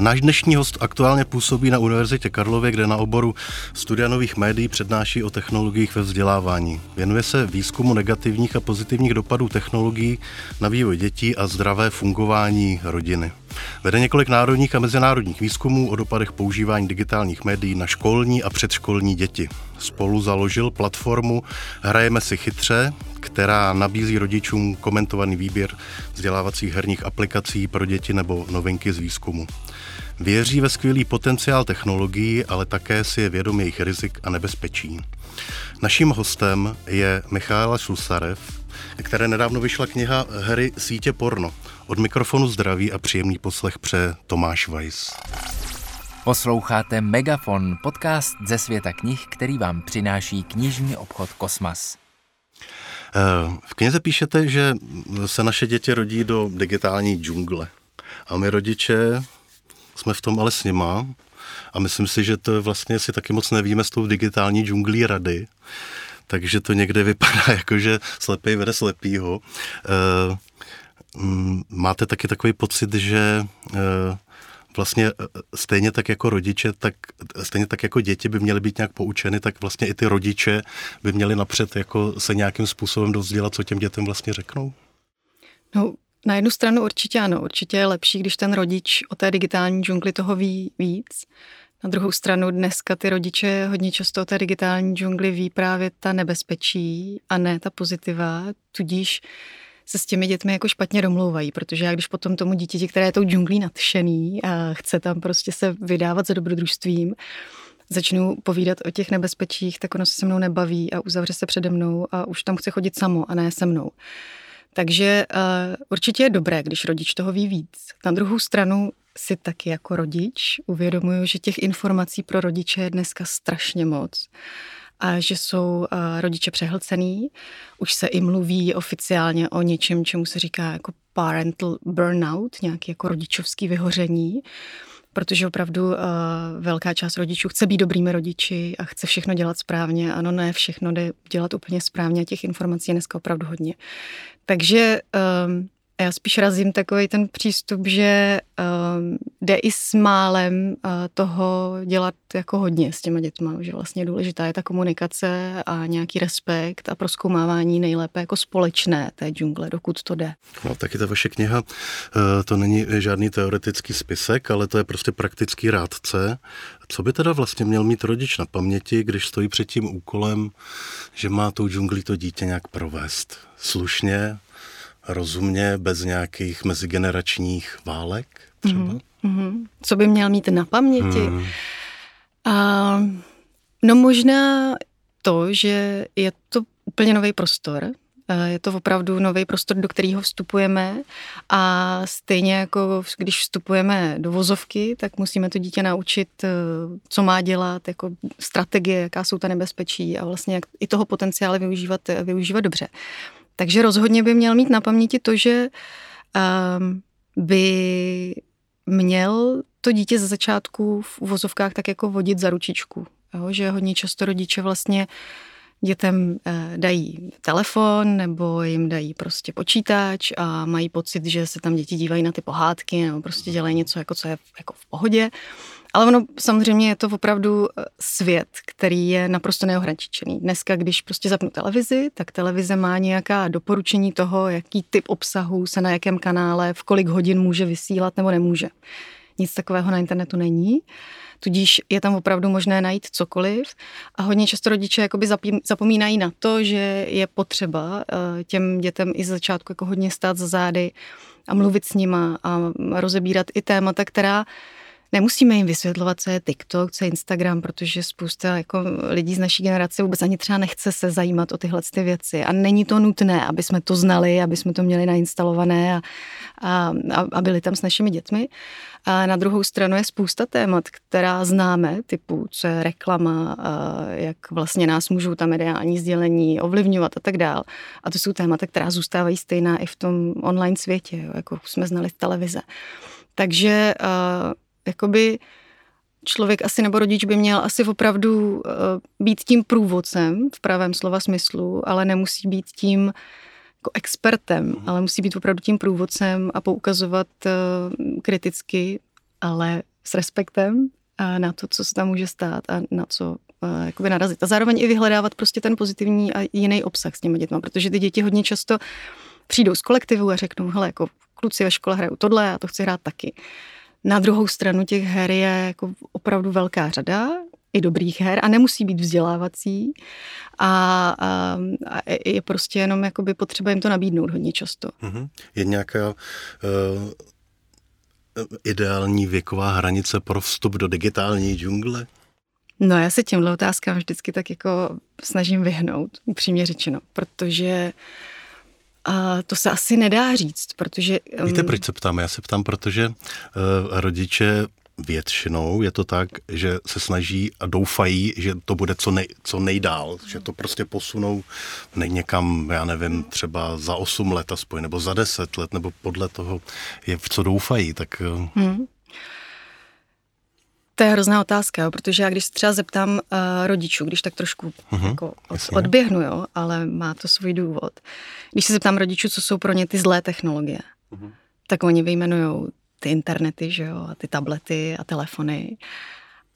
Náš dnešní host aktuálně působí na Univerzitě Karlově, kde na oboru studia nových médií přednáší o technologiích ve vzdělávání. Věnuje se výzkumu negativních a pozitivních dopadů technologií na vývoj dětí a zdravé fungování rodiny. Vede několik národních a mezinárodních výzkumů o dopadech používání digitálních médií na školní a předškolní děti. Spolu založil platformu Hrajeme si chytře, která nabízí rodičům komentovaný výběr vzdělávacích herních aplikací pro děti nebo novinky z výzkumu. Věří ve skvělý potenciál technologií, ale také si je vědom jejich rizik a nebezpečí. Naším hostem je Michála Šlusarev, které nedávno vyšla kniha Hry sítě porno. Od mikrofonu zdraví a příjemný poslech pře Tomáš Weiss. Posloucháte Megafon, podcast ze světa knih, který vám přináší knižní obchod Kosmas. Eh, v knize píšete, že se naše děti rodí do digitální džungle. A my rodiče jsme v tom ale s nima. A myslím si, že to vlastně si taky moc nevíme s tou digitální džunglí rady. Takže to někde vypadá jako, že slepej vede slepýho. Eh, mm, máte taky takový pocit, že eh, vlastně e, stejně tak jako rodiče, tak stejně tak jako děti by měly být nějak poučeny, tak vlastně i ty rodiče by měli napřed jako se nějakým způsobem dozdělat, co těm dětem vlastně řeknou? No, na jednu stranu určitě ano, určitě je lepší, když ten rodič o té digitální džungli toho ví víc. Na druhou stranu dneska ty rodiče hodně často o té digitální džungli ví právě ta nebezpečí a ne ta pozitiva, tudíž se s těmi dětmi jako špatně domlouvají, protože já když potom tomu dítěti, které je tou džunglí nadšený a chce tam prostě se vydávat za dobrodružstvím, začnu povídat o těch nebezpečích, tak ono se se mnou nebaví a uzavře se přede mnou a už tam chce chodit samo a ne se mnou. Takže uh, určitě je dobré, když rodič toho ví víc. Na druhou stranu si taky jako rodič uvědomuju, že těch informací pro rodiče je dneska strašně moc a že jsou rodiče přehlcený. Už se i mluví oficiálně o něčem, čemu se říká jako parental burnout, nějaký jako rodičovský vyhoření, protože opravdu uh, velká část rodičů chce být dobrými rodiči a chce všechno dělat správně. Ano, ne všechno jde dělat úplně správně a těch informací je dneska opravdu hodně. Takže um, já spíš razím takový ten přístup, že um, jde i s málem uh, toho dělat jako hodně s těma dětma, že vlastně důležitá je ta komunikace a nějaký respekt a proskoumávání nejlépe jako společné té džungle, dokud to jde. No, taky ta vaše kniha, uh, to není žádný teoretický spisek, ale to je prostě praktický rádce. Co by teda vlastně měl mít rodič na paměti, když stojí před tím úkolem, že má tou džungli to dítě nějak provést? Slušně, rozumně, bez nějakých mezigeneračních válek třeba? Mm-hmm. Co by měl mít na paměti? Mm. A, no možná to, že je to úplně nový prostor, je to opravdu nový prostor, do kterého vstupujeme a stejně jako když vstupujeme do vozovky, tak musíme to dítě naučit, e, co má dělat, jako strategie, jaká jsou ta nebezpečí a vlastně jak i toho potenciálu využívat, využívat dobře. Takže rozhodně by měl mít na paměti to, že um, by měl to dítě ze začátku v uvozovkách tak jako vodit za ručičku. Jo? Že hodně často rodiče vlastně dětem eh, dají telefon nebo jim dají prostě počítač a mají pocit, že se tam děti dívají na ty pohádky nebo prostě dělají něco, jako co je jako v pohodě. Ale ono samozřejmě je to opravdu eh, svět, který je naprosto neohraničený. Dneska, když prostě zapnu televizi, tak televize má nějaká doporučení toho, jaký typ obsahu se na jakém kanále, v kolik hodin může vysílat nebo nemůže. Nic takového na internetu není. Tudíž je tam opravdu možné najít cokoliv a hodně často rodiče jakoby zapomínají na to, že je potřeba eh, těm dětem i z začátku jako hodně stát za zády a mluvit s nima a rozebírat i témata, která Nemusíme jim vysvětlovat, co je TikTok, co je Instagram, protože spousta jako lidí z naší generace vůbec ani třeba nechce se zajímat o tyhle ty věci. A není to nutné, aby jsme to znali, aby jsme to měli nainstalované a, a, a byli tam s našimi dětmi. A na druhou stranu je spousta témat, která známe, typu co je reklama, jak vlastně nás můžou tam mediální sdělení ovlivňovat a tak dál. A to jsou témata, která zůstávají stejná i v tom online světě, jako jsme znali v televize. Takže jakoby člověk asi nebo rodič by měl asi opravdu uh, být tím průvodcem v pravém slova smyslu, ale nemusí být tím jako expertem, mhm. ale musí být opravdu tím průvodcem a poukazovat uh, kriticky, ale s respektem a na to, co se tam může stát a na co uh, jakoby narazit. A zároveň i vyhledávat prostě ten pozitivní a jiný obsah s těmi dětmi, protože ty děti hodně často přijdou z kolektivu a řeknou, hele, jako kluci ve škole hrajou tohle, já to chci hrát taky. Na druhou stranu těch her je jako opravdu velká řada, i dobrých her a nemusí být vzdělávací a, a, a je prostě jenom jakoby potřeba jim to nabídnout hodně často. Mm-hmm. Je nějaká uh, ideální věková hranice pro vstup do digitální džungle? No já se těmhle otázkám vždycky tak jako snažím vyhnout, upřímně řečeno, protože a to se asi nedá říct, protože... Víte, proč se ptám? Já se ptám, protože uh, rodiče většinou je to tak, že se snaží a doufají, že to bude co, nej, co nejdál, že to prostě posunou ne, někam, já nevím, třeba za 8 let aspoň, nebo za 10 let, nebo podle toho, je, v co doufají, tak... Eh, hmm. To je hrozná otázka, jo, protože já když se třeba zeptám uh, rodičů, když tak trošku uh-huh, jako od, odběhnu, jo, ale má to svůj důvod. Když se zeptám rodičů, co jsou pro ně ty zlé technologie, uh-huh. tak oni vyjmenují ty internety, že jo, a ty tablety a telefony.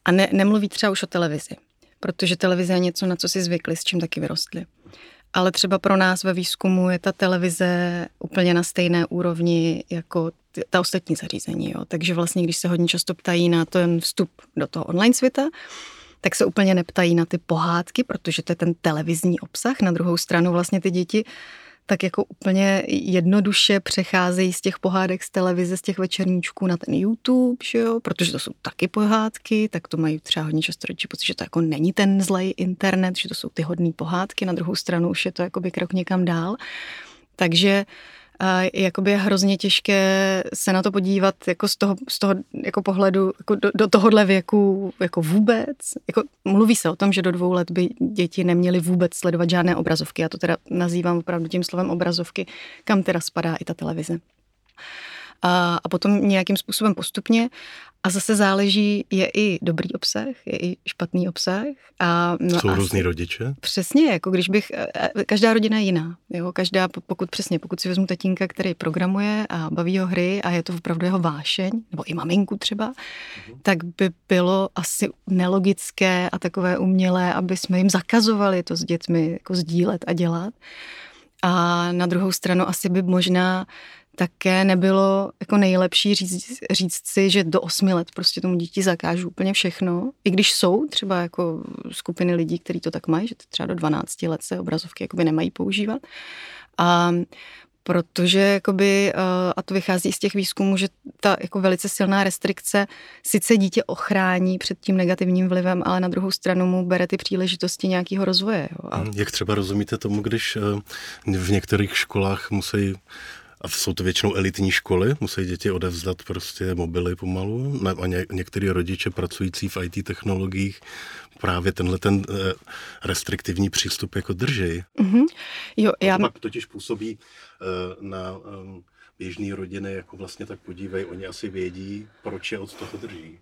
A ne, nemluví třeba už o televizi, protože televize je něco, na co si zvykli, s čím taky vyrostli. Ale třeba pro nás ve výzkumu je ta televize úplně na stejné úrovni jako ty, ta ostatní zařízení. Jo. Takže vlastně, když se hodně často ptají na ten vstup do toho online světa, tak se úplně neptají na ty pohádky, protože to je ten televizní obsah. Na druhou stranu vlastně ty děti tak jako úplně jednoduše přecházejí z těch pohádek z televize, z těch večerníčků na ten YouTube, že jo? protože to jsou taky pohádky, tak to mají třeba hodně často rodiče pocit, že to jako není ten zlej internet, že to jsou ty hodné pohádky, na druhou stranu už je to jakoby krok někam dál. Takže jakoby je hrozně těžké se na to podívat jako z toho, z toho jako pohledu jako do, do tohohle věku jako vůbec. Jako mluví se o tom, že do dvou let by děti neměly vůbec sledovat žádné obrazovky. Já to teda nazývám opravdu tím slovem obrazovky, kam teda spadá i ta televize a, a potom nějakým způsobem postupně. A zase záleží, je i dobrý obsah, je i špatný obsah. A, no Jsou různý rodiče? Přesně, jako když bych, e, e, každá rodina je jiná. Jo? Každá, pokud přesně, pokud si vezmu tatínka, který programuje a baví ho hry a je to opravdu jeho vášeň, nebo i maminku třeba, mm-hmm. tak by bylo asi nelogické a takové umělé, aby jsme jim zakazovali to s dětmi jako sdílet a dělat. A na druhou stranu asi by možná také nebylo jako nejlepší říct, říct si, že do osmi let prostě tomu dítě zakážu úplně všechno. I když jsou třeba jako skupiny lidí, kteří to tak mají, že třeba do 12 let se obrazovky jakoby nemají používat. A protože jakoby, eh, a to vychází z těch výzkumů, že ta jako velice silná restrikce sice dítě ochrání před tím negativním vlivem, ale na druhou stranu mu bere ty příležitosti nějakého rozvoje. Jo. A... Jak třeba rozumíte tomu, když eh, v některých školách musí a jsou to většinou elitní školy, musí děti odevzdat prostě mobily pomalu. A ně, některý rodiče pracující v IT technologiích právě tenhle ten eh, restriktivní přístup jako drží. Mm-hmm. Jo, já... To pak totiž působí eh, na eh, běžné rodiny, jako vlastně tak podívej, oni asi vědí, proč je od toho drží.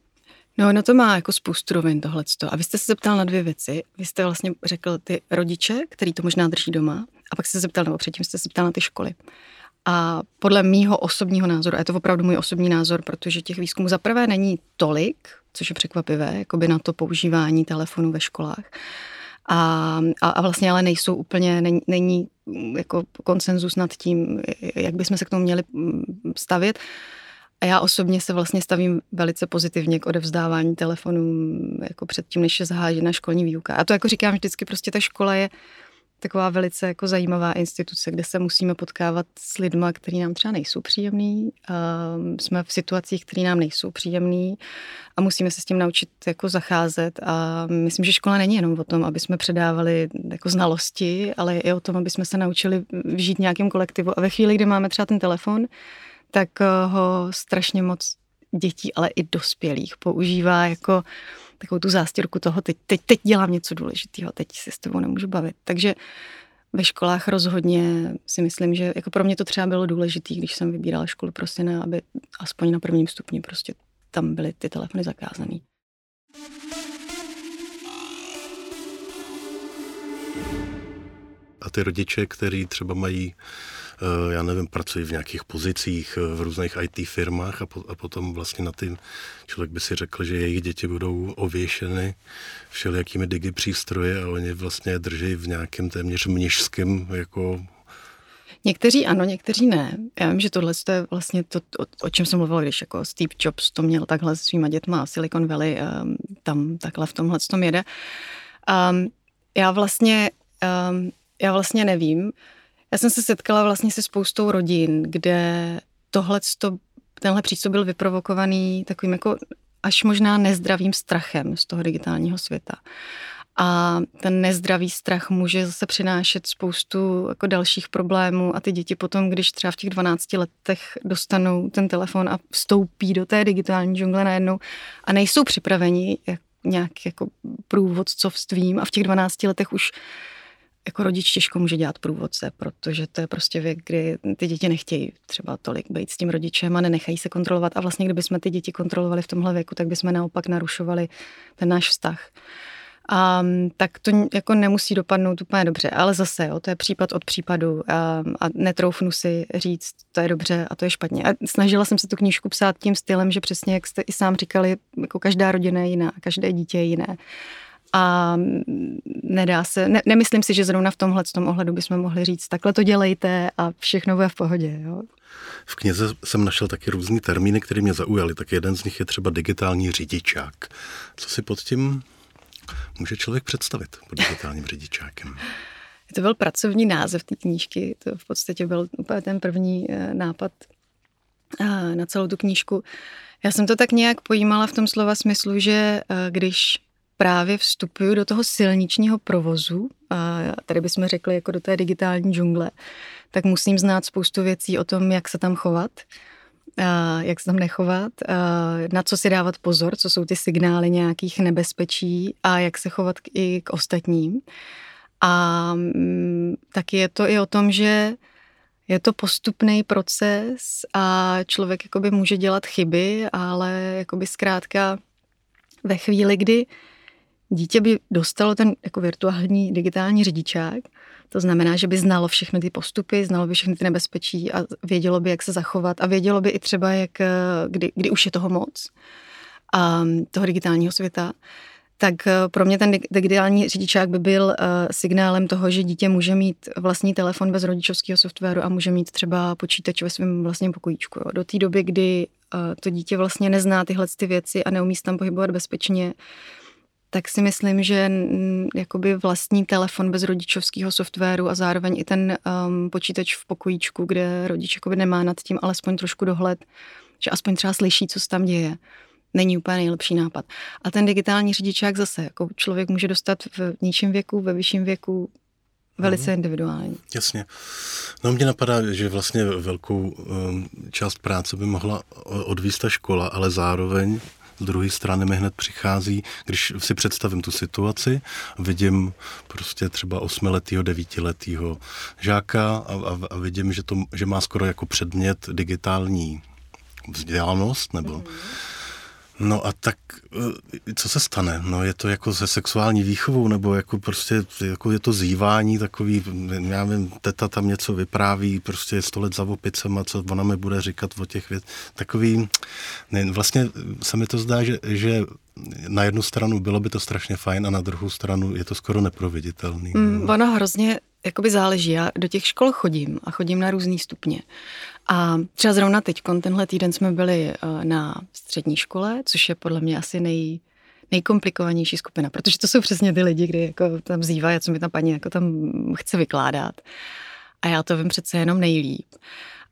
No, no to má jako spoustu rovin tohleto. A vy jste se zeptal na dvě věci. Vy jste vlastně řekl ty rodiče, který to možná drží doma, a pak jste se zeptal, nebo předtím jste se zeptal na ty školy. A podle mýho osobního názoru, a je to opravdu můj osobní názor, protože těch výzkumů za prvé není tolik, což je překvapivé, jako by na to používání telefonu ve školách. A, a, a vlastně ale nejsou úplně, není, není jako konsenzus nad tím, jak bychom se k tomu měli mm, stavět. A já osobně se vlastně stavím velice pozitivně k odevzdávání telefonů jako předtím, než je zahájena školní výuka. A to jako říkám vždycky, prostě ta škola je taková velice jako zajímavá instituce, kde se musíme potkávat s lidma, kteří nám třeba nejsou příjemný. Uh, jsme v situacích, které nám nejsou příjemný a musíme se s tím naučit jako zacházet. A myslím, že škola není jenom o tom, aby jsme předávali jako znalosti, ale i o tom, aby jsme se naučili žít nějakým kolektivu. A ve chvíli, kdy máme třeba ten telefon, tak ho strašně moc dětí, ale i dospělých používá jako takovou tu zástěrku toho, teď, teď, teď dělám něco důležitého, teď se s tebou nemůžu bavit. Takže ve školách rozhodně si myslím, že jako pro mě to třeba bylo důležité, když jsem vybírala školu prostě na, aby aspoň na prvním stupni prostě tam byly ty telefony zakázané. A ty rodiče, kteří třeba mají já nevím, pracují v nějakých pozicích v různých IT firmách a, po, a potom vlastně na ty člověk by si řekl, že jejich děti budou ověšeny všelijakými digi přístroje a oni vlastně drží v nějakém téměř mnižském jako Někteří ano, někteří ne. Já vím, že tohle je vlastně to, o, o čem jsem mluvila, když jako Steve Jobs to měl takhle s svýma dětma a Silicon Valley um, tam takhle v tomhle tom jede. Um, já vlastně, um, já vlastně nevím. Já jsem se setkala vlastně se spoustou rodin, kde tohle tenhle přístup byl vyprovokovaný takovým jako až možná nezdravým strachem z toho digitálního světa. A ten nezdravý strach může zase přinášet spoustu jako dalších problémů a ty děti potom, když třeba v těch 12 letech dostanou ten telefon a vstoupí do té digitální džungle najednou a nejsou připraveni jak nějak jako průvodcovstvím a v těch 12 letech už jako rodič těžko může dělat průvodce, protože to je prostě věk, kdy ty děti nechtějí třeba tolik být s tím rodičem a nenechají se kontrolovat. A vlastně, kdyby jsme ty děti kontrolovali v tomhle věku, tak bychom naopak narušovali ten náš vztah. A, tak to jako nemusí dopadnout úplně dobře. Ale zase, jo, to je případ od případu a, a netroufnu si říct, to je dobře a to je špatně. A snažila jsem se tu knížku psát tím stylem, že přesně, jak jste i sám říkali, jako každá rodina je jiná, každé dítě je jiné. A nedá se, ne, nemyslím si, že zrovna v tomhle tom ohledu bychom mohli říct, takhle to dělejte a všechno bude v pohodě. Jo. V knize jsem našel taky různý termíny, které mě zaujaly. Tak jeden z nich je třeba digitální řidičák. Co si pod tím může člověk představit pod digitálním řidičákem? To byl pracovní název té knížky. To v podstatě byl úplně ten první eh, nápad eh, na celou tu knížku. Já jsem to tak nějak pojímala v tom slova smyslu, že eh, když právě vstupuju do toho silničního provozu, a tady bychom řekli jako do té digitální džungle, tak musím znát spoustu věcí o tom, jak se tam chovat, jak se tam nechovat, na co si dávat pozor, co jsou ty signály nějakých nebezpečí a jak se chovat i k ostatním. A mm, taky je to i o tom, že je to postupný proces a člověk jakoby může dělat chyby, ale jakoby zkrátka ve chvíli, kdy dítě by dostalo ten jako virtuální digitální řidičák, to znamená, že by znalo všechny ty postupy, znalo by všechny ty nebezpečí a vědělo by, jak se zachovat a vědělo by i třeba, jak, eh, kdy, kdy už je toho moc a toho digitálního světa, tak eh, pro mě ten digitální řidičák by byl uh, signálem toho, že dítě může mít vlastní telefon bez rodičovského softwaru a může mít třeba počítač ve svém vlastním pokojíčku. Jo. Do té doby, kdy to dítě vlastně nezná tyhle ty věci a neumí se tam pohybovat bezpečně, tak si myslím, že jakoby vlastní telefon bez rodičovského softwaru a zároveň i ten um, počítač v pokojíčku, kde rodič jakoby nemá nad tím alespoň trošku dohled, že aspoň třeba slyší, co se tam děje, není úplně nejlepší nápad. A ten digitální řidičák zase, jako člověk může dostat v nižším věku, ve vyšším věku, velice hmm. individuální. Jasně. No mě napadá, že vlastně velkou um, část práce by mohla odvíst ta škola, ale zároveň z druhé strany mi hned přichází, když si představím tu situaci, vidím prostě třeba osmiletýho, devítiletýho žáka a, a, a vidím, že, to, že má skoro jako předmět digitální vzdělanost nebo mm-hmm No a tak, eh, co se stane? No je to jako se sexuální výchovou, nebo jako prostě jako je to zývání takový, já vím, teta tam něco vypráví, prostě je sto let za opicema, co ona mi bude říkat o těch věc. Takový, ne, vlastně se mi to zdá, že, že na jednu stranu bylo by to strašně fajn a na druhou stranu je to skoro neproveditelný. Mm, ono hrozně jakoby záleží. Já do těch škol chodím a chodím na různý stupně. A třeba zrovna teď, tenhle týden jsme byli eh, na střední škole, což je podle mě asi nej, nejkomplikovanější skupina, protože to jsou přesně ty lidi, kdy jako tam zývají, co mi ta paní jako tam chce vykládat. A já to vím přece jenom nejlíp.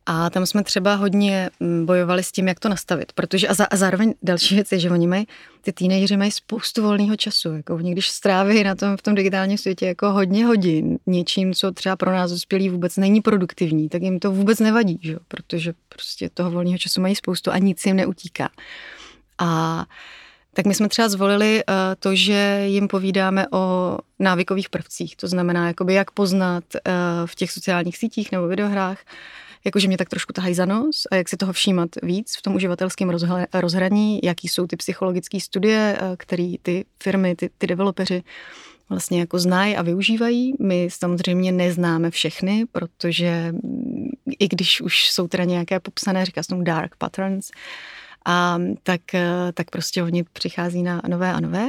A tam jsme třeba hodně mm, bojovali s tím, jak to nastavit, protože a, za, a zároveň další věc je, že oni mají, ty teenageři mají spoustu volného času, jako oni když stráví na tom v tom digitálním světě jako hodně hodin něčím, co třeba pro nás dospělí vůbec není produktivní, tak jim to vůbec nevadí, že? protože prostě toho volného času mají spoustu a nic jim neutíká. A tak my jsme třeba zvolili uh, to, že jim povídáme o návykových prvcích, to znamená, jakoby jak poznat uh, v těch sociálních sítích nebo videohrách, jakože mě tak trošku tahají za nos a jak si toho všímat víc v tom uživatelském rozhraní, jaký jsou ty psychologické studie, eh, které ty firmy, ty, ty developeři vlastně jako znají a využívají. My samozřejmě neznáme všechny, protože i když už jsou teda nějaké popsané, říká se tomu dark patterns, a tak, tak prostě oni přichází na nové a nové.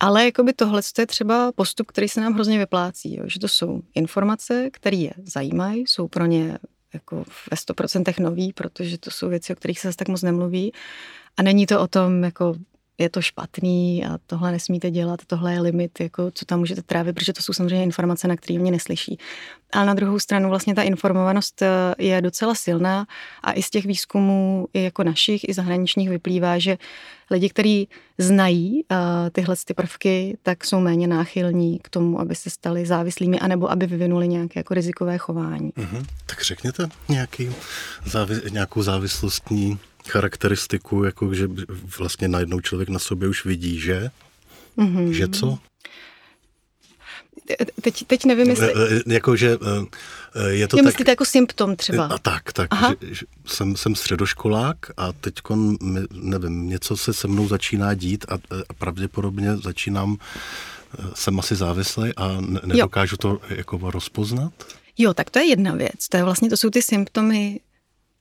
Ale jakoby tohle je třeba postup, který se nám hrozně vyplácí, jo? že to jsou informace, které je zajímají, jsou pro ně jako ve 100% nový, protože to jsou věci, o kterých se zase tak moc nemluví. A není to o tom, jako je to špatný a tohle nesmíte dělat, tohle je limit, jako co tam můžete trávit, protože to jsou samozřejmě informace, na které mě neslyší. Ale na druhou stranu vlastně ta informovanost eh, je docela silná a i z těch výzkumů, i jako našich, i zahraničních vyplývá, že lidi, kteří znají uh, tyhle ty prvky, tak jsou méně náchylní k tomu, aby se stali závislými, anebo aby vyvinuli nějaké jako rizikové chování. Mm-hmm. Tak řekněte nějaký závis, nějakou závislostní charakteristiku, jako že vlastně najednou člověk na sobě už vidí, že? Mm-hmm. Že co? Teď, teď nevím, jestli... E, e, jako, že je to je tak... Myslíte jako symptom třeba? A tak, tak. Že, že jsem, jsem středoškolák a teď, nevím, něco se se mnou začíná dít a, a pravděpodobně začínám, jsem asi závislý a nedokážu jo. to jako rozpoznat. Jo, tak to je jedna věc. To je vlastně, to jsou ty symptomy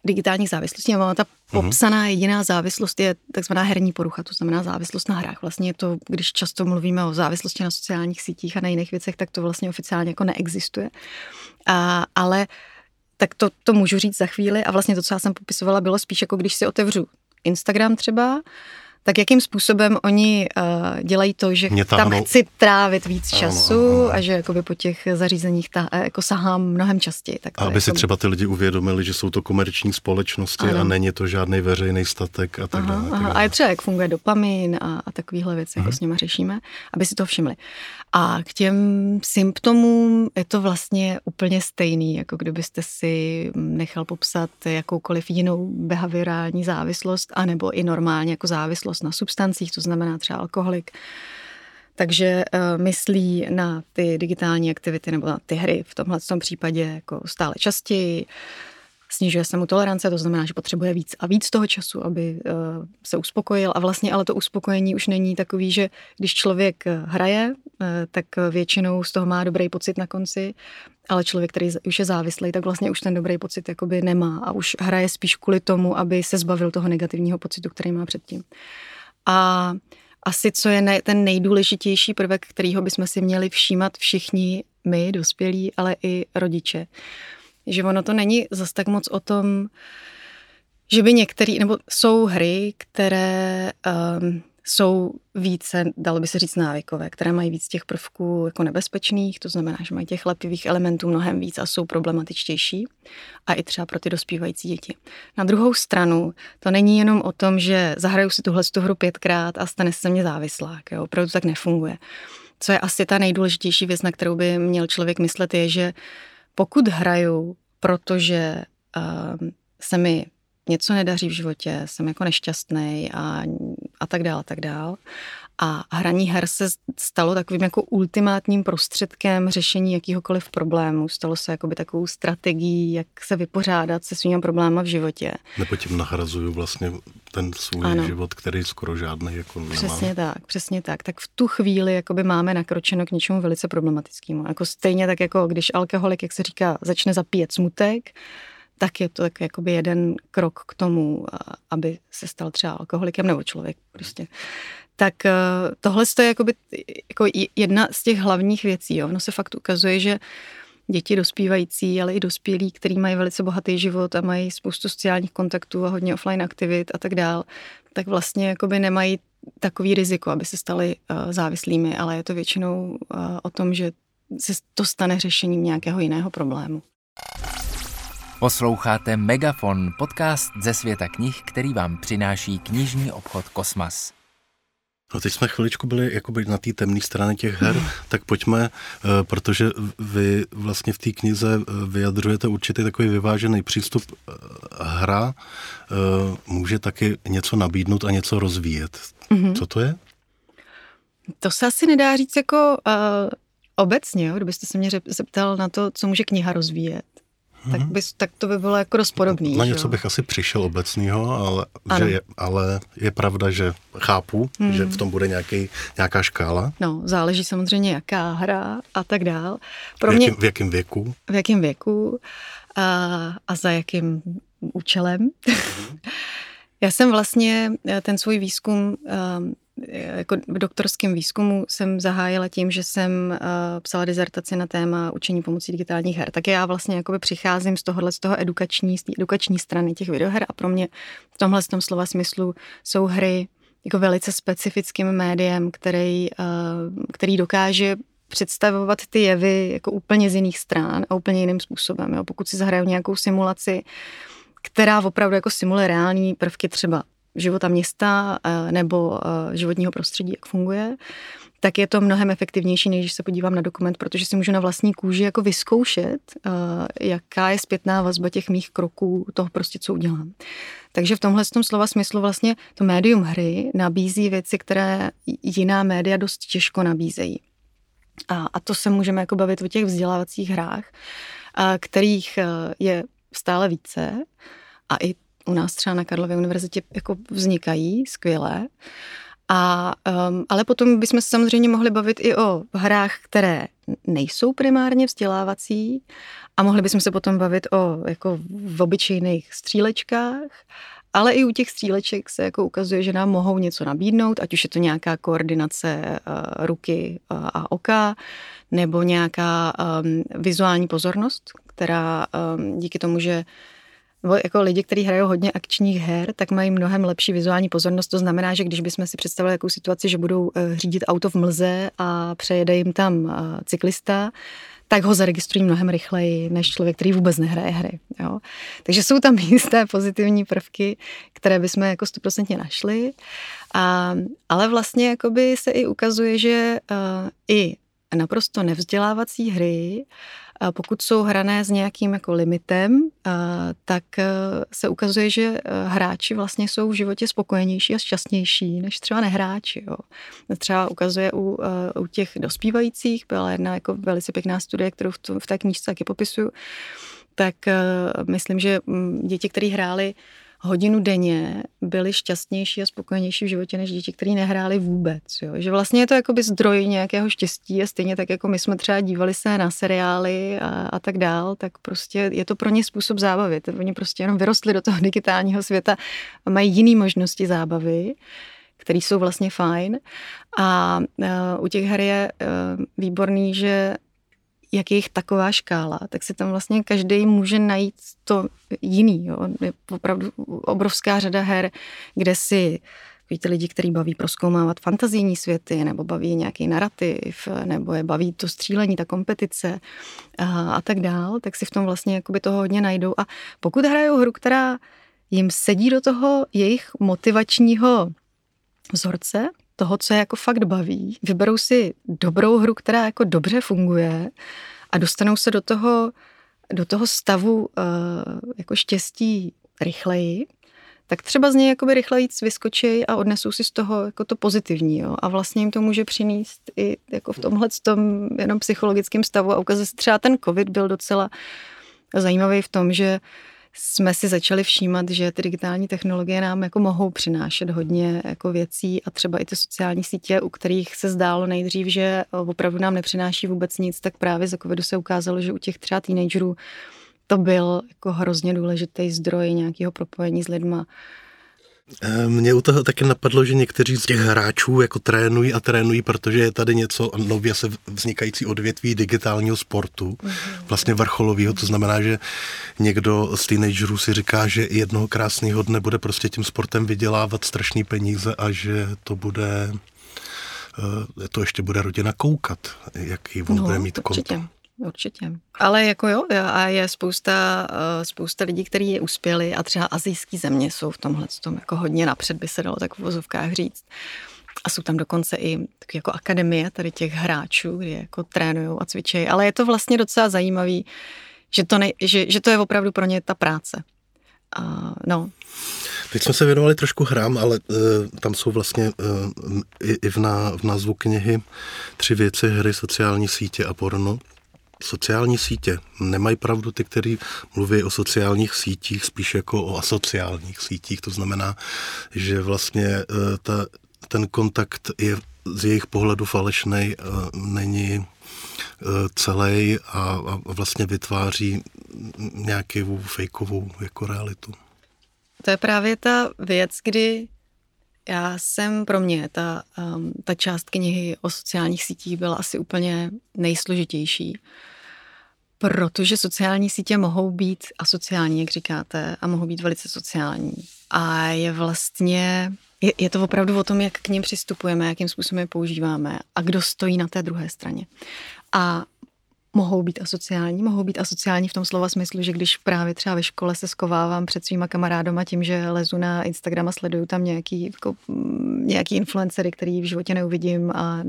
digitálních závislostí. A ta mhm. popsaná jediná závislost je takzvaná herní porucha, to znamená závislost na hrách. Vlastně je to, když často mluvíme o závislosti na sociálních sítích a na jiných věcech, tak to vlastně oficiálně jako neexistuje. A, ale tak to, to můžu říct za chvíli a vlastně to, co já jsem popisovala, bylo spíš jako když si otevřu Instagram třeba, tak jakým způsobem oni uh, dělají to, že Mě tam chci trávit víc ano, času ano, ano. a že jakoby po těch zařízeních ta, eh, jako sahám mnohem častěji. Tak aby si třeba ty lidi uvědomili, že jsou to komerční společnosti ano. a není to žádný veřejný statek a tak aha, dále. Aha. A je třeba, jak funguje dopamin a, a takovéhle věci, jako s nimi řešíme, aby si to všimli. A k těm symptomům je to vlastně úplně stejný, jako kdybyste si nechal popsat jakoukoliv jinou behaviorální závislost, anebo i normálně jako závislost na substancích, to znamená třeba alkoholik. Takže uh, myslí na ty digitální aktivity nebo na ty hry v tomhle tom případě jako stále častěji. Snižuje se mu tolerance, to znamená, že potřebuje víc a víc toho času, aby uh, se uspokojil. A vlastně ale to uspokojení už není takový, že když člověk hraje, uh, tak většinou z toho má dobrý pocit na konci, ale člověk, který už je závislý, tak vlastně už ten dobrý pocit jakoby nemá a už hraje spíš kvůli tomu, aby se zbavil toho negativního pocitu, který má předtím. A asi co je ne, ten nejdůležitější prvek, kterýho bychom si měli všímat všichni my, dospělí, ale i rodiče. Že ono to není zas tak moc o tom, že by některý, nebo jsou hry, které um, jsou více, dalo by se říct, návykové, které mají víc těch prvků jako nebezpečných, to znamená, že mají těch lepivých elementů mnohem víc a jsou problematičtější a i třeba pro ty dospívající děti. Na druhou stranu, to není jenom o tom, že zahraju si tuhle hru pětkrát a stane se mě závislák, jo? opravdu tak nefunguje. Co je asi ta nejdůležitější věc, na kterou by měl člověk myslet, je, že pokud hraju, protože uh, se mi něco nedaří v životě, jsem jako nešťastný a, a tak dál, a tak dál. A hraní her se stalo takovým jako ultimátním prostředkem řešení jakýhokoliv problému. Stalo se jakoby takovou strategií, jak se vypořádat se svými problémy v životě. Nebo tím nahrazuju vlastně ten svůj ano. život, který skoro žádný jako nemá. Přesně tak, přesně tak. Tak v tu chvíli jakoby máme nakročeno k něčemu velice problematickému. Jako stejně tak, jako když alkoholik, jak se říká, začne zapíjet smutek, tak je to tak jakoby jeden krok k tomu, aby se stal třeba alkoholikem nebo člověk prostě. Tak e, tohle je jakoby, jako jedna z těch hlavních věcí. Jo. Ono se fakt ukazuje, že děti dospívající, ale i dospělí, kteří mají velice bohatý život a mají spoustu sociálních kontaktů a hodně offline aktivit a tak dál, tak vlastně jakoby nemají takový riziko, aby se stali uh, závislými, ale je to většinou uh, o tom, že se to stane řešením nějakého jiného problému. Posloucháte Megafon, podcast ze světa knih, který vám přináší knižní obchod Kosmas. No teď jsme chviličku byli jakoby na té temné straně těch her, tak pojďme, eh, protože vy vlastně v té knize eh, vyjadřujete určitý takový vyvážený přístup. Eh, hra může taky něco nabídnout a něco rozvíjet. Mm-hmm. Co to je? To se asi nedá říct jako uh, obecně, jo? kdybyste se mě zeptal na to, co může kniha rozvíjet tak, mhm. bys, tak to by bylo jako dost podobný. Na něco bych asi přišel obecného, ale, že je, ale je pravda, že chápu, hmm. že v tom bude nějaký, nějaká škála. No, záleží samozřejmě jaká hra a tak dál. Pro v, jakým, v jakém věku? V jakém věku a, a za jakým účelem. Hmm. Já jsem vlastně eh, ten svůj výzkum ehm, jako v doktorském výzkumu jsem zahájila tím, že jsem uh, psala dizertaci na téma učení pomocí digitálních her. Tak já vlastně jakoby přicházím z tohohle, z toho edukační, z edukační strany těch videoher a pro mě v tomhle tom slova smyslu jsou hry jako velice specifickým médiem, který, uh, který dokáže představovat ty jevy jako úplně z jiných stran a úplně jiným způsobem. Jo. Pokud si zahraju nějakou simulaci, která opravdu jako simuluje reální prvky třeba života města eh, nebo eh, životního prostředí, jak funguje, tak je to mnohem efektivnější, než když se podívám na dokument, protože si můžu na vlastní kůži jako vyzkoušet, eh, jaká je zpětná vazba těch mých kroků, toho prostě, co udělám. Takže v tomhle tom slova smyslu vlastně to médium hry nabízí věci, které jiná média dost těžko nabízejí. A, a to se můžeme jako bavit o těch vzdělávacích hrách, kterých je stále více a i u nás třeba na Karlově univerzitě jako vznikají skvěle. A, um, ale potom bychom se samozřejmě mohli bavit i o hrách, které nejsou primárně vzdělávací a mohli bychom se potom bavit o jako v obyčejných střílečkách, ale i u těch stříleček se jako ukazuje, že nám mohou něco nabídnout, ať už je to nějaká koordinace uh, ruky uh, a oka, nebo nějaká um, vizuální pozornost, která um, díky tomu, že nebo jako lidi, kteří hrajou hodně akčních her, tak mají mnohem lepší vizuální pozornost. To znamená, že když bychom si představili jakou situaci, že budou eh, řídit auto v mlze a přejede jim tam eh, cyklista, tak ho zaregistrují mnohem rychleji než člověk, který vůbec nehraje hry. Jo? Takže jsou tam jisté pozitivní prvky, které bychom jako stoprocentně našli, a, ale vlastně se i ukazuje, že uh, i naprosto nevzdělávací hry pokud jsou hrané s nějakým jako limitem, tak e, se ukazuje, že e, hráči vlastně jsou v životě spokojenější a šťastnější než třeba nehráči. Jo. Třeba ukazuje u, e, u těch dospívajících, byla jedna jako velice pěkná studie, kterou v, v té knížce taky popisuju, tak myslím, že děti, které hrály hodinu denně byli šťastnější a spokojenější v životě než děti, které nehráli vůbec. Jo. Že vlastně je to jakoby zdroj nějakého štěstí a stejně tak, jako my jsme třeba dívali se na seriály a, a tak dál, tak prostě je to pro ně způsob zábavy. Oni prostě jenom vyrostli do toho digitálního světa a mají jiné možnosti zábavy které jsou vlastně fajn. A uh, u těch her je uh, výborný, že jak je jich taková škála, tak si tam vlastně každý může najít to jiný. Jo. Je opravdu obrovská řada her, kde si víte, lidi, kteří baví proskoumávat fantazijní světy, nebo baví nějaký narrativ, nebo je baví to střílení, ta kompetice a, a tak dál, tak si v tom vlastně jakoby toho hodně najdou. A pokud hrajou hru, která jim sedí do toho jejich motivačního vzorce, toho, co je jako fakt baví, vyberou si dobrou hru, která jako dobře funguje a dostanou se do toho, do toho stavu uh, jako štěstí rychleji, tak třeba z něj jakoby rychleji vyskočí a odnesou si z toho jako to pozitivní. Jo? A vlastně jim to může přinést i jako v tomhle tom jenom psychologickém stavu a ukazuje se třeba ten covid byl docela zajímavý v tom, že jsme si začali všímat, že ty digitální technologie nám jako mohou přinášet hodně jako věcí a třeba i ty sociální sítě, u kterých se zdálo nejdřív, že opravdu nám nepřináší vůbec nic, tak právě za covidu se ukázalo, že u těch třeba teenagerů to byl jako hrozně důležitý zdroj nějakého propojení s lidma Eh, Mně u toho taky napadlo, že někteří z těch hráčů jako trénují a trénují, protože je tady něco nově se vznikající odvětví digitálního sportu, mhm. vlastně vrcholového, to znamená, že někdo z teenagerů si říká, že jednoho krásného dne bude prostě tím sportem vydělávat strašný peníze a že to bude eh, to ještě bude rodina koukat, jaký on no, bude mít určitě. konto. Určitě. Ale jako jo, a je spousta, eh, spousta lidí, kteří uspěli a třeba azijské země jsou v tomhle tom jako hodně napřed, by se dalo tak v vozovkách říct. A jsou tam dokonce i tak jako akademie tady těch hráčů, kde jako trénují a cvičejí. Ale je to vlastně docela zajímavý, že to, ne, že, že to je opravdu pro ně ta práce. A, no. Teď jsme se věnovali trošku hrám, ale uh, tam jsou vlastně uh, i, i v, ná, v názvu knihy tři věci, hry, sociální sítě a porno. Sociální sítě. Nemají pravdu ty, kteří mluví o sociálních sítích, spíš jako o asociálních sítích. To znamená, že vlastně eh, ta, ten kontakt je z jejich pohledu falešný, není celý a, a vlastně vytváří nějakou fejkovou jako realitu. To je právě ta věc, kdy já jsem pro mě, ta, um, ta část knihy o sociálních sítích byla asi úplně nejsložitější, protože sociální sítě mohou být asociální, jak říkáte, a mohou být velice sociální. A je vlastně, je, je to opravdu o tom, jak k ním přistupujeme, jakým způsobem je používáme a kdo stojí na té druhé straně. A mohou být asociální. Mohou být asociální v tom slova smyslu, že když právě třeba ve škole se skovávám před svýma kamarádama tím, že lezu na Instagram a sleduju tam nějaký, jako, mm, nějaký influencery, který v životě neuvidím a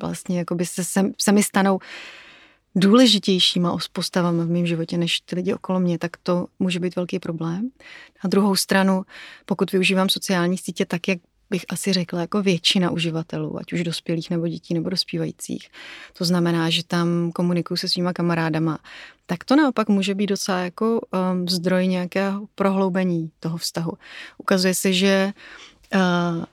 vlastně jako by se, se, se mi stanou důležitějšíma postavama v mém životě než ty lidi okolo mě, tak to může být velký problém. Na druhou stranu, pokud využívám sociální sítě tak, jak bych asi řekla, jako většina uživatelů, ať už dospělých nebo dětí nebo dospívajících. To znamená, že tam komunikuju se svýma kamarádama. Tak to naopak může být docela jako um, zdroj nějakého prohloubení toho vztahu. Ukazuje se, že uh,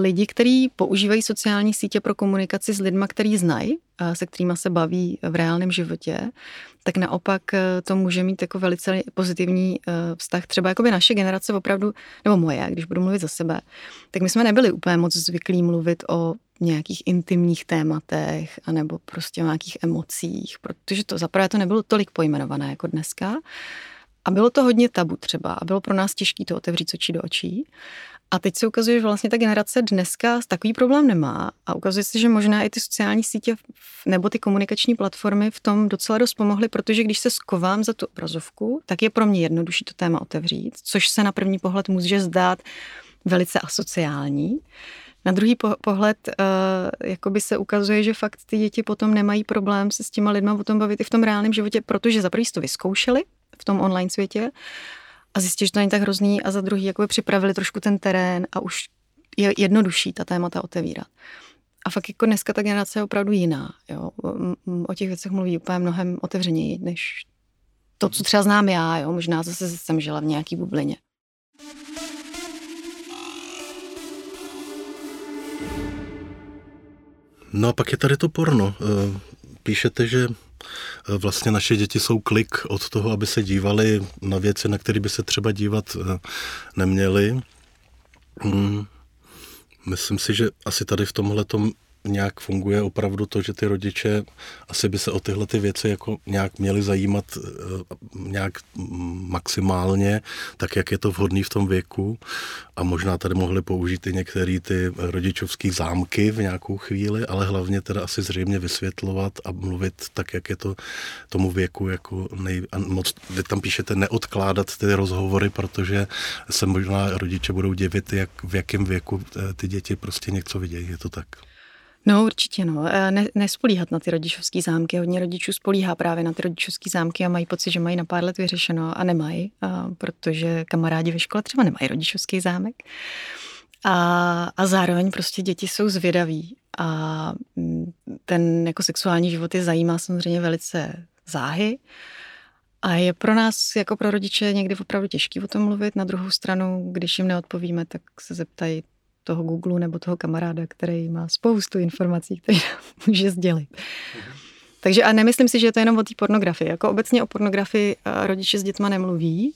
lidi, kteří používají sociální sítě pro komunikaci s lidmi, který znají, se kterými se baví v reálném životě, tak naopak e, to může mít jako velice pozitivní e, vztah. Třeba jako by naše generace opravdu, nebo moje, když budu mluvit za sebe, tak my jsme nebyli úplně moc zvyklí mluvit o nějakých intimních tématech anebo prostě o nějakých emocích, protože to zaprvé to nebylo tolik pojmenované jako dneska. A bylo to hodně tabu třeba a bylo pro nás těžké to otevřít oči do očí. A teď se ukazuje, že vlastně ta generace dneska takový problém nemá a ukazuje se, že možná i ty sociální sítě nebo ty komunikační platformy v tom docela dost pomohly, protože když se skovám za tu obrazovku, tak je pro mě jednodušší to téma otevřít, což se na první pohled může zdát velice asociální. Na druhý pohled uh, jakoby se ukazuje, že fakt ty děti potom nemají problém se s těma lidma o tom bavit i v tom reálném životě, protože za prvý to vyzkoušeli v tom online světě a zjistili, že to není tak hrozný a za druhý jakoby připravili trošku ten terén a už je jednodušší ta témata otevírat. A fakt jako dneska ta generace je opravdu jiná. Jo. O těch věcech mluví úplně mnohem otevřeněji, než to, co třeba znám já. Jo. Možná zase jsem žila v nějaký bublině. No a pak je tady to porno. Eh, píšete, že vlastně naše děti jsou klik od toho, aby se dívali na věci, na které by se třeba dívat eh, neměli. Hmm. Myslím si, že asi tady v tomhle nějak funguje opravdu to, že ty rodiče asi by se o tyhle ty věci jako nějak měli zajímat eh, nějak maximálně, tak jak je to vhodný v tom věku a možná tady mohli použít i některé ty rodičovské zámky v nějakou chvíli, ale hlavně teda asi zřejmě vysvětlovat a mluvit tak, jak je to tomu věku jako nej... A moc, vy tam píšete neodkládat ty rozhovory, protože se možná rodiče budou divit, jak v jakém věku eh, ty děti prostě něco vidějí, je to tak. No určitě, no. E, ne, nespolíhat na ty rodičovské zámky. Hodně rodičů spolíhá právě na ty rodičovské zámky a mají pocit, že mají na pár let vyřešeno a nemají, a protože kamarádi ve škole třeba nemají rodičovský zámek. A, a zároveň prostě děti jsou zvědaví a mm, ten jako sexuální život je zajímá samozřejmě velice záhy. A je pro nás, jako pro rodiče, někdy opravdu těžký o tom mluvit. Na druhou stranu, když jim neodpovíme, tak se zeptají, toho Google nebo toho kamaráda, který má spoustu informací, které může sdělit. Mhm. Takže a nemyslím si, že je to jenom o té pornografii. Jako obecně o pornografii eh, rodiče s dětma nemluví,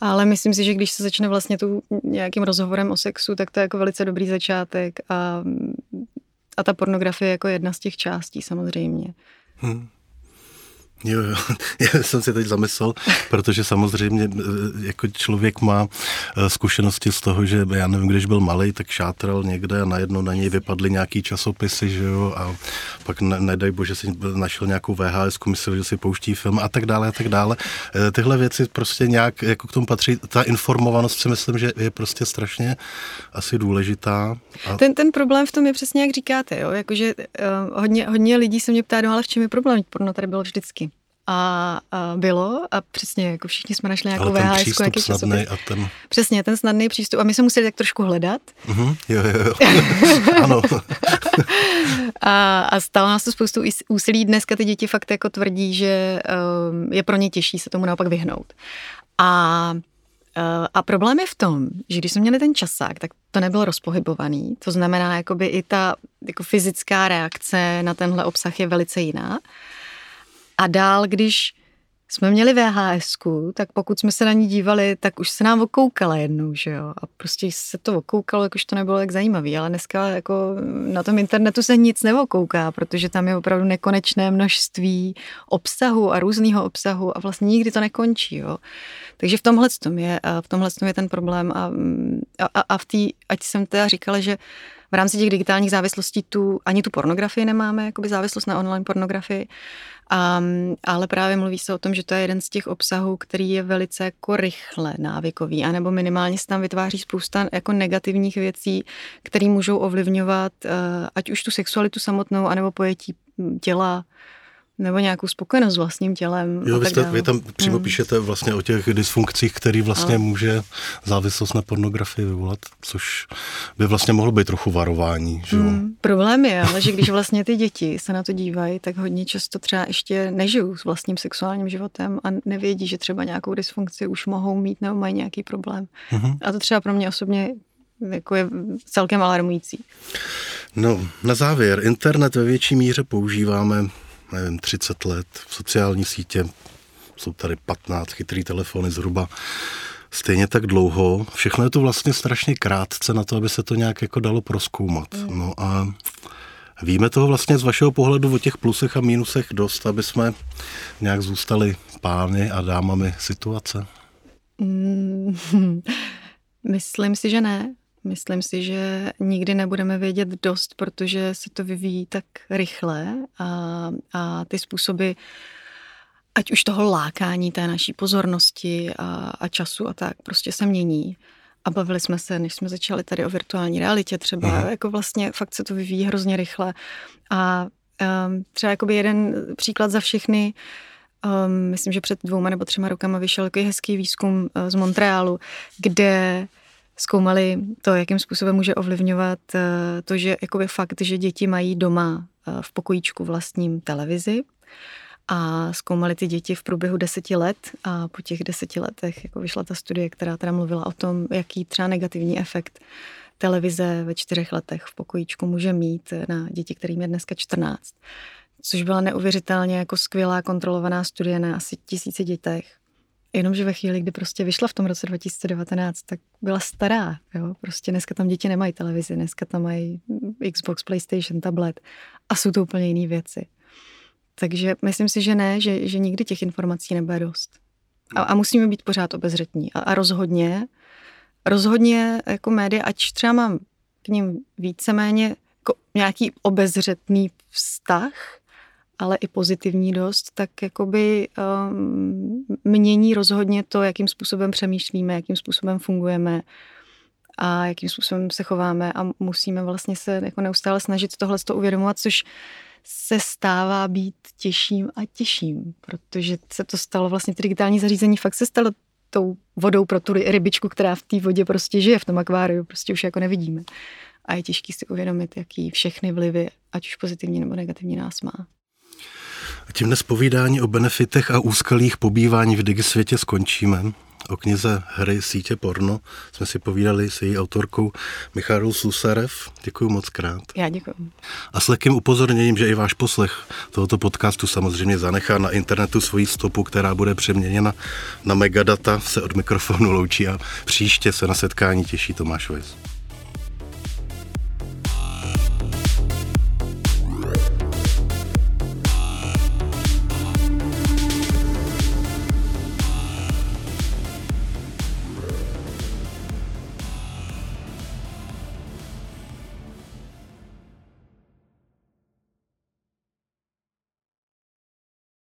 ale myslím si, že když se začne vlastně tu nějakým rozhovorem o sexu, tak to je jako velice dobrý začátek a, a ta pornografie je jako jedna z těch částí samozřejmě. Hmm. Jo, jo, já jsem si teď zamyslel, protože samozřejmě eh, jako člověk má eh, zkušenosti z toho, že já nevím, když byl malý, tak šátral někde a najednou na něj vypadly nějaký časopisy, že jo, a pak ne, nedaj bože si našel nějakou VHS, myslel, že si pouští film a tak dále a tak dále. Eh, tyhle věci prostě nějak jako k tomu patří. Ta informovanost si myslím, že je prostě strašně asi důležitá. A... Ten, ten problém v tom je přesně, jak říkáte, jo, jakože uh, hodně, hodně lidí se mě ptá, no ale v čem je problém, porno tady bylo vždycky. A, a bylo a přesně jako všichni jsme našli nějakou Ale ten VHS, přístup snadný a ten... Přesně, ten snadný přístup. A my jsme museli tak trošku hledat. Mhm, jo, jo, jo. ano. A, a stalo nás to spoustu úsilí. Dneska ty děti fakt jako tvrdí, že um, je pro ně těžší se tomu naopak vyhnout. A, uh, a problém je v tom, že když jsme měli ten časák, tak to nebylo rozpohybovaný. To znamená, jakoby i ta jako fyzická reakce na tenhle obsah je velice jiná. A dál, když jsme měli VHS, tak pokud jsme se na ní dívali, tak už se nám okoukala jednou, že jo. A prostě se to okoukalo, jak už to nebylo tak zajímavý. Ale dneska jako na tom internetu se nic neokouká, protože tam je opravdu nekonečné množství obsahu a různého obsahu a vlastně nikdy to nekončí, jo. Takže v tomhle tom je, v tomhle tom je ten problém a, a, a v té, ať jsem teda říkala, že v rámci těch digitálních závislostí tu ani tu pornografii nemáme, jakoby závislost na online pornografii, Um, ale právě mluví se o tom, že to je jeden z těch obsahů, který je velice jako rychle návykový, anebo minimálně se tam vytváří spousta jako negativních věcí, které můžou ovlivňovat uh, ať už tu sexualitu samotnou, anebo pojetí těla, nebo nějakou spokojenost s vlastním tělem. Jo, vy, jste, dále. vy tam přímo Hmm. píšete vlastně o těch dysfunkcích, který vlastně Ano. může závislost na pornografii vyvolat, což by vlastně mohlo být trochu varování, že jo? Hmm, problém je, ale že když vlastně ty děti se na to dívají, tak hodně často třeba ještě nežijou s vlastním sexuálním životem a nevědí, že třeba nějakou dysfunkci už mohou mít nebo mají nějaký problém. Mhm. A to třeba pro mě osobně jako je celkem alarmující. No, na závěr, internet ve větší míře používáme, nevím, 30 let, sociální sítě, jsou tady 15 chytrý telefony zhruba, stejně tak dlouho. Všechno je to vlastně strašně krátce na to, aby se to nějak jako dalo proskoumat. No a víme toho vlastně z vašeho pohledu o těch plusech a mínusech dost, aby jsme nějak zůstali pány a dámami situace. Mm, Myslím si, že ne. Myslím si, že nikdy nebudeme vědět dost, protože se to vyvíjí tak rychle a, a ty způsoby, ať už toho lákání té naší pozornosti a, a času a tak, prostě se mění. A bavili jsme se, než jsme začali tady o virtuální realitě třeba, Aha. Aha. jako vlastně fakt se to vyvíjí hrozně rychle. A um, třeba jakoby jeden příklad za všechny, um, myslím, že před dvouma nebo třema rokama vyšel takový hezký výzkum uh, z Montrealu, kde zkoumali to, jakým způsobem může ovlivňovat uh, to, že jakoby fakt, že děti mají doma uh, v pokojíčku vlastním televizi a zkoumali ty děti v průběhu deseti let a po těch deseti letech jako vyšla ta studie, která teda mluvila o tom, jaký třeba negativní efekt televize ve čtyřech letech v pokojíčku může mít na děti, kterým je dneska 14. Což byla neuvěřitelně jako skvělá kontrolovaná studie na asi tisíci dětech. Jenomže ve chvíli, kdy prostě vyšla v tom roce 2019, tak byla stará. Jo? Prostě dneska tam děti nemají televizi, dneska tam mají Xbox, PlayStation, tablet a jsou to úplně jiné věci. Takže myslím si, že ne, že, že nikdy těch informací nebude dost. A, a musíme být pořád obezřetní. A, a rozhodně, rozhodně jako média, ať třeba mám k ním víceméně jako nějaký obezřetný vztah, ale i pozitivní dost, tak jakoby um, mění rozhodně to, jakým způsobem přemýšlíme, jakým způsobem fungujeme a jakým způsobem se chováme a musíme vlastně se jako neustále snažit tohle to uvědomovat, což se stává být těžším a těžším, protože se to stalo vlastně ty digitální zařízení fakt se stalo tou vodou pro tu rybičku, která v té vodě prostě žije v tom akváriu, prostě už jako nevidíme. A je těžký si uvědomit, jaký všechny vlivy, ať už pozitivní nebo negativní nás má. A tím dnes povídání o benefitech a úskalých pobývání v digisvětě skončíme. O knize Hry sítě porno jsme si povídali s její autorkou Michalou Slusarev. Děkuji moc krát. Já děkuji. A s lehkým upozorněním, že i váš poslech tohoto podcastu samozřejmě zanechá na internetu svoji stopu, která bude přeměněna na megadata, se od mikrofonu loučí a příště se na setkání těší Tomáš Vejs.